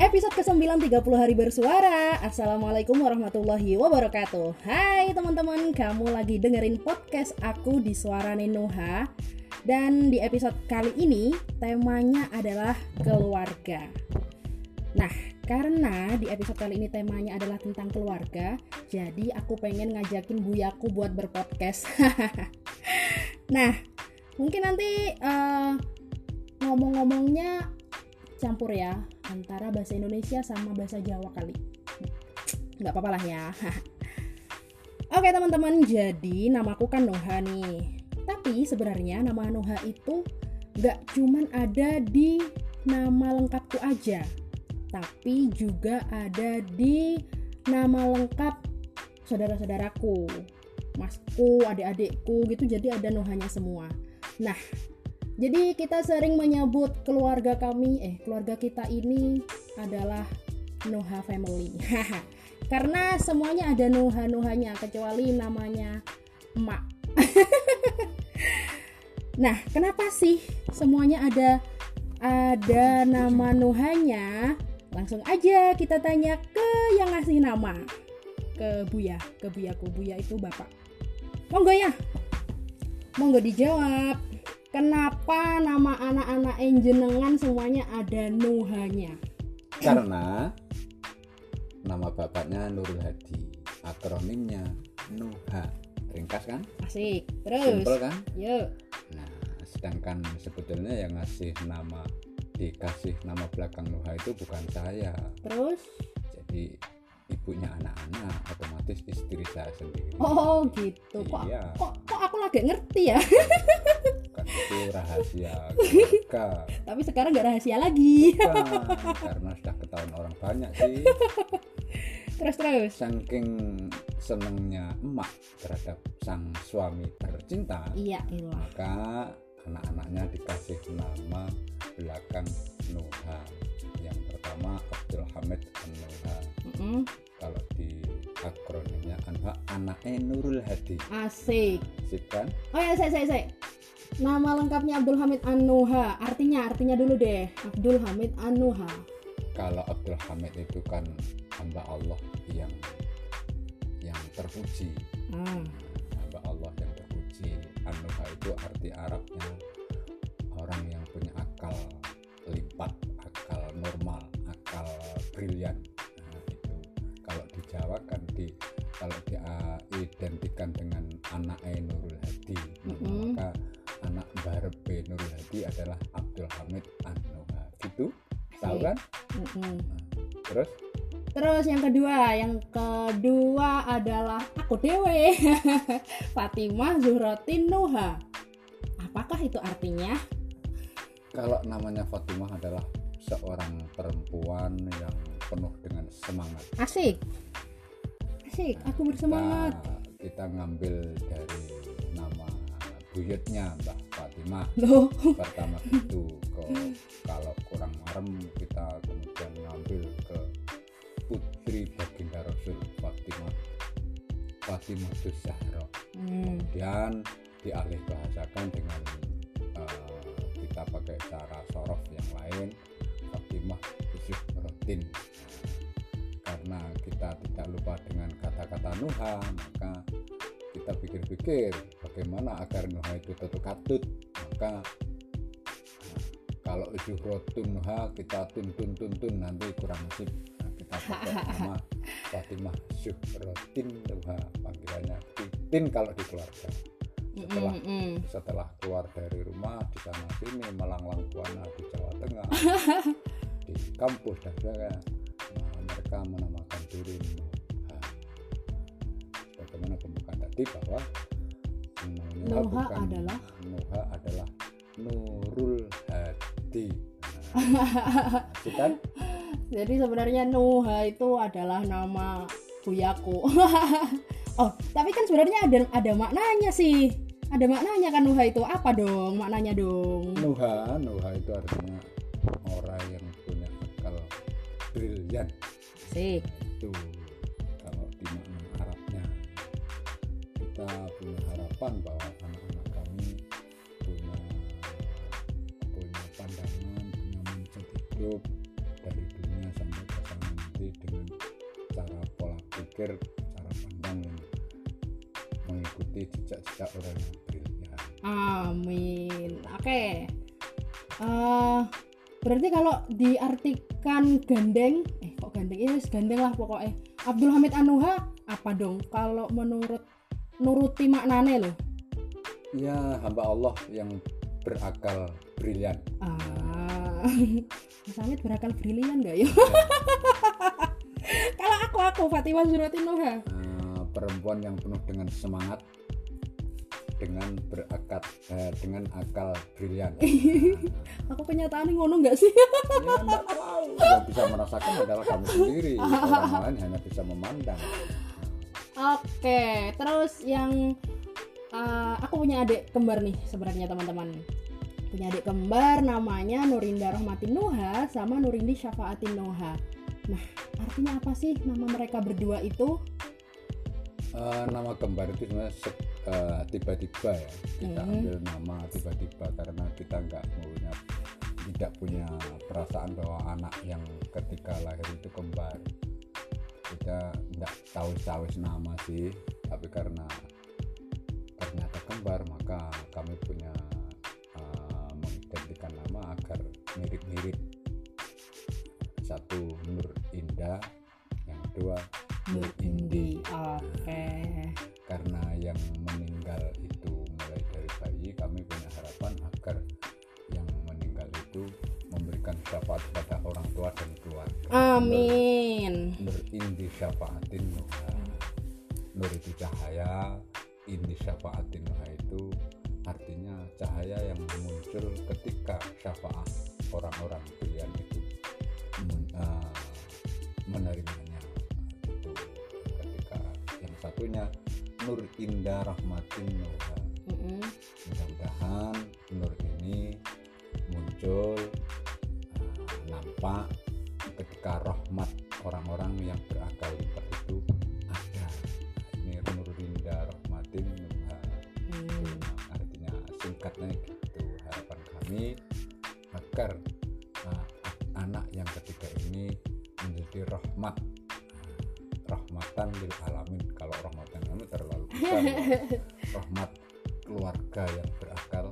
Episode ke-9 30 hari bersuara. Assalamualaikum warahmatullahi wabarakatuh. Hai teman-teman. Kamu lagi dengerin podcast aku di Suara Nenoha Dan di episode kali ini Temanya adalah keluarga. Nah karena di episode kali ini temanya adalah tentang keluarga Jadi aku pengen ngajakin buyaku buat berpodcast. Nah mungkin nanti uh, ngomong-ngomongnya campur ya antara bahasa Indonesia sama bahasa Jawa kali. Nggak apa-apa lah ya. Oke teman-teman jadi namaku kan Noha nih. Tapi sebenarnya nama Noha itu nggak cuman ada di nama lengkapku aja tapi juga ada di nama lengkap saudara-saudaraku masku adik-adikku gitu jadi ada Nohanya semua. Nah jadi kita sering menyebut keluarga kami, eh keluarga kita ini adalah Noha Family. Karena semuanya ada Noha-Nohanya kecuali namanya emak. nah, kenapa sih semuanya ada ada nama Nohanya? Langsung aja kita tanya ke yang ngasih nama. Ke Buya, ke Buyaku. Buya itu bapak. Monggo ya. Monggo dijawab. Kenapa nama anak-anak jenengan semuanya ada Nuhanya? Karena nama bapaknya Nurul Hadi, akronimnya Nuha. Ringkas kan? Asik. Terus. Simpel kan? Yuk. Nah, sedangkan sebetulnya yang ngasih nama dikasih nama belakang Nuha itu bukan saya. Terus? Jadi ibunya anak-anak otomatis istri saya sendiri oh gitu kok iya. kok kok aku lagi ngerti ya kan itu rahasia keluarga. Tapi sekarang nggak rahasia lagi. Bukan, karena sudah ketahuan orang banyak sih. Terus terus. Saking senengnya emak terhadap sang suami tercinta iya ilah. maka anak-anaknya dikasih nama belakang Nuha. Yang pertama Abdul Hamid Nuha mm -hmm. kalau di akronimnya Anha anaknya Nurul Hadi. Asik. Asik kan? Oh ya saya saya saya. Nama lengkapnya Abdul Hamid Anuha artinya artinya dulu deh. Abdul Hamid Anuha kalau Abdul Hamid itu kan hamba Allah yang yang terpuji. Hmm. hamba Allah yang terpuji. Anuha itu arti Arabnya orang yang punya akal lipat akal normal akal brilian kalau diidentikan dengan anak Nurul Hadi mm -hmm. maka anak Barbe Nurul Hadi adalah Abdul Hamid Anoha gitu tahu kan mm -hmm. nah, terus Terus yang kedua, yang kedua adalah aku dewe Fatimah Zuhrotin Nuha. Apakah itu artinya? Kalau namanya Fatimah adalah seorang perempuan yang penuh dengan semangat. Asik. Asik, aku bersemangat. Kita, kita ngambil dari nama buyutnya Mbak Fatimah. Loh. Pertama itu ke kalau kurang marem kita kemudian ngambil ke putri baginda Rasul Fatimah Fatimah Zahra. Hmm. Kemudian dialih bahasakan dengan uh, kita pakai cara sorof yang lain Fatimah Yusuf Rotin Nuha maka kita pikir-pikir bagaimana agar Nuha itu tetap katut. Maka nah, kalau Zuhrotun Nuha kita tuntun tuntun nanti kurang musik nah, kita pakai nama Fatimah Zuhrotin Nuha panggilannya Titin kalau di keluarga. Setelah mm -hmm. setelah keluar dari rumah di sana sini melanglang buana di Jawa Tengah. Di kampus dan sebagainya. Mereka menamakan diri tadi bahwa Nuha, bukan adalah Nuha adalah Nurul Hadi. Nah, kan? Jadi sebenarnya Nuha itu adalah nama buyaku. oh, tapi kan sebenarnya ada ada maknanya sih. Ada maknanya kan Nuha itu apa dong maknanya dong? Nuha, Nuha itu artinya orang yang punya akal brilian Asik. Itu kita punya harapan bahwa anak-anak kami punya punya pandangan, punya mindset hidup dari dunia sampai dengan cara pola pikir cara pandang yang mengikuti jejak-jejak orang yang brilian Amin. Oke. Eh, berarti kalau diartikan gandeng, eh kok gandeng? Ini gandeng lah pokoknya. Abdul Hamid Anuha apa dong? Kalau menurut nuruti maknane loh. ya hamba Allah yang berakal brilian Ah, Hamid berakal brilian gak ya? kalau aku aku Fatimah Zuratin Nuha. Eh, perempuan yang penuh dengan semangat dengan berakat eh, dengan akal brilian Aku kenyataannya ngono nggak sih? ya enggak tahu yang bisa merasakan adalah kamu sendiri orang lain hanya bisa memandang Oke, terus yang uh, aku punya adik kembar nih sebenarnya teman-teman. Punya adik kembar namanya Nurinda Rahmatin Nuha sama Nurindi Syafaatin Nuha. Nah, artinya apa sih nama mereka berdua itu? Eh, nama kembar itu sebenarnya se- eh, tiba-tiba ya kita Hmm. ambil nama tiba-tiba karena kita nggak punya tidak punya perasaan bahwa anak yang ketika lahir itu kembar kita nggak tahu tahu nama sih tapi karena ternyata kembar maka kami punya eh, mengidentikan nama agar mirip-mirip satu Nur Indah yang kedua Nur Indi Oke. karena yang meninggal itu mulai dari bayi kami punya harapan agar yang meninggal itu memberikan syafaat pada orang tua dan keluarga Amin. Syafaatin nuha Nur itu cahaya indi syafaatin nuha itu artinya cahaya yang muncul ketika syafaat orang-orang pilihan itu eh, menerimanya. Itu ketika yang satunya Nur Indah Rahmatin Nuha mudah-mudahan Nur ini muncul rahmat rahmatan lil alamin kalau rahmatan alamin terlalu besar ya. rahmat keluarga yang berakal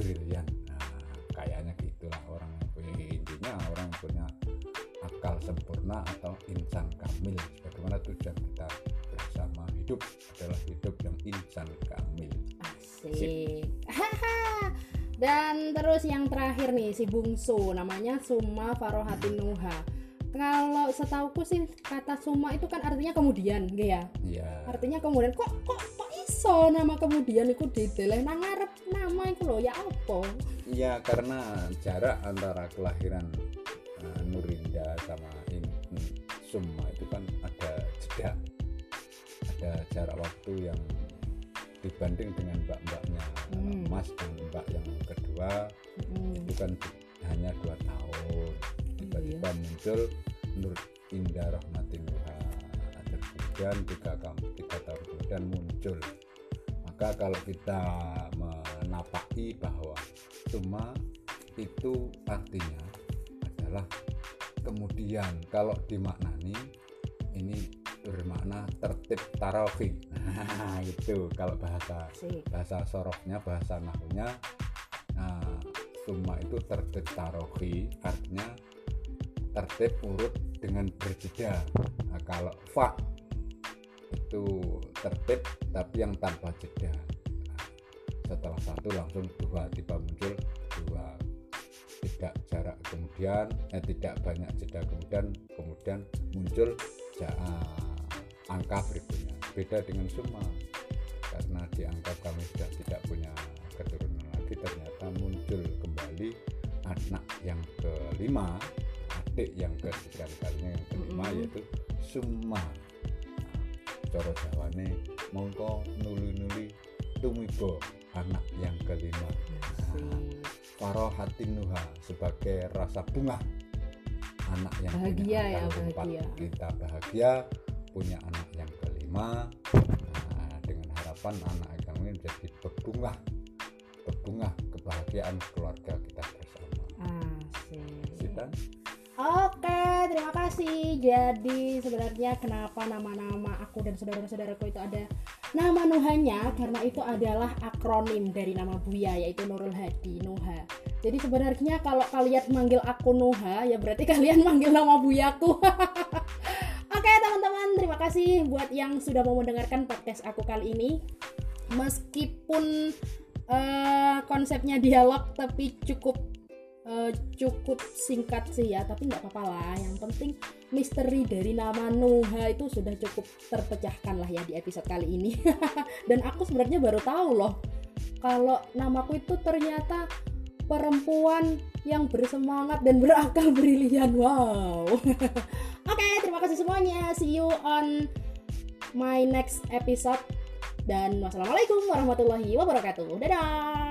brilian nah, kayaknya gitulah orang yang punya intinya orang yang punya akal sempurna atau insan kamil bagaimana tujuan kita bersama hidup adalah hidup yang insan kamil Asik. Haha. Dan terus yang terakhir nih si bungsu namanya Suma Farohatin Nuha. Kalau setauku sih kata Suma itu kan artinya kemudian, gitu ya. ya Artinya kemudian kok kok kok iso nama kemudian iku diteleh nang ngarep nama iku lho ya apa? ya karena jarak antara kelahiran uh, Nurinda sama in, in- Summa itu kan ada jeda ada jarak waktu yang dibanding dengan mbak-mbaknya Hmm. Mas dan mbak yang kedua Mm. itu kan hanya dua tahun tiba-tiba Iya. muncul Nur Indah Rahmatin Nuha dan kemudian tiga, tiga tahun kemudian muncul. Maka kalau kita menapaki bahwa cuma itu artinya adalah kemudian kalau dimaknani ini bermakna tertib tarofi nah itu kalau bahasa bahasa sorofnya bahasa nahunya nah, summa itu tertib tarohi artinya tertib urut dengan berjeda nah, kalau fa itu tertib tapi yang tanpa jeda. Nah, setelah satu langsung dua tiba muncul dua tidak jarak kemudian eh, tidak banyak jeda kemudian kemudian muncul ja- angka berikutnya. Beda dengan summa karena dianggap kami sudah tidak punya keturunan lagi ternyata muncul kembali anak yang kelima adik yang kesekian kalinya yang kelima Mm-mm. yaitu summa coro jawane mongko nuli-nuli tumibo anak yang kelima Asik. Farohatin Nuha sebagai rasa bunga anak yang Bahagia punya ya, bahagia. kita bahagia punya anak yang kelima nah, dengan harapan anak kami menjadi berbunga berbunga kebahagiaan keluarga kita bersama Asik. Oke, terima kasih. Jadi sebenarnya kenapa nama-nama aku dan saudara-saudaraku itu ada nama Nuhanya karena itu adalah akronim dari nama Buya yaitu Nurul Hadi Nuha. Jadi sebenarnya kalau kalian manggil aku Nuha ya berarti kalian manggil nama Buyaku. Oke teman-teman, terima kasih buat yang sudah mau mendengarkan podcast aku kali ini. Meskipun uh, konsepnya dialog tapi cukup uh, cukup singkat sih ya tapi nggak apa-apa lah. Yang penting misteri dari nama Nuha itu sudah cukup terpecahkan lah ya di episode kali ini. Dan aku sebenarnya baru tahu loh kalau namaku itu ternyata perempuan yang bersemangat dan berakal brilian. Wow. Oke okay, terima kasih semuanya. See you on my next episode. Dan wassalamualaikum warahmatullahi wabarakatuh. Dadah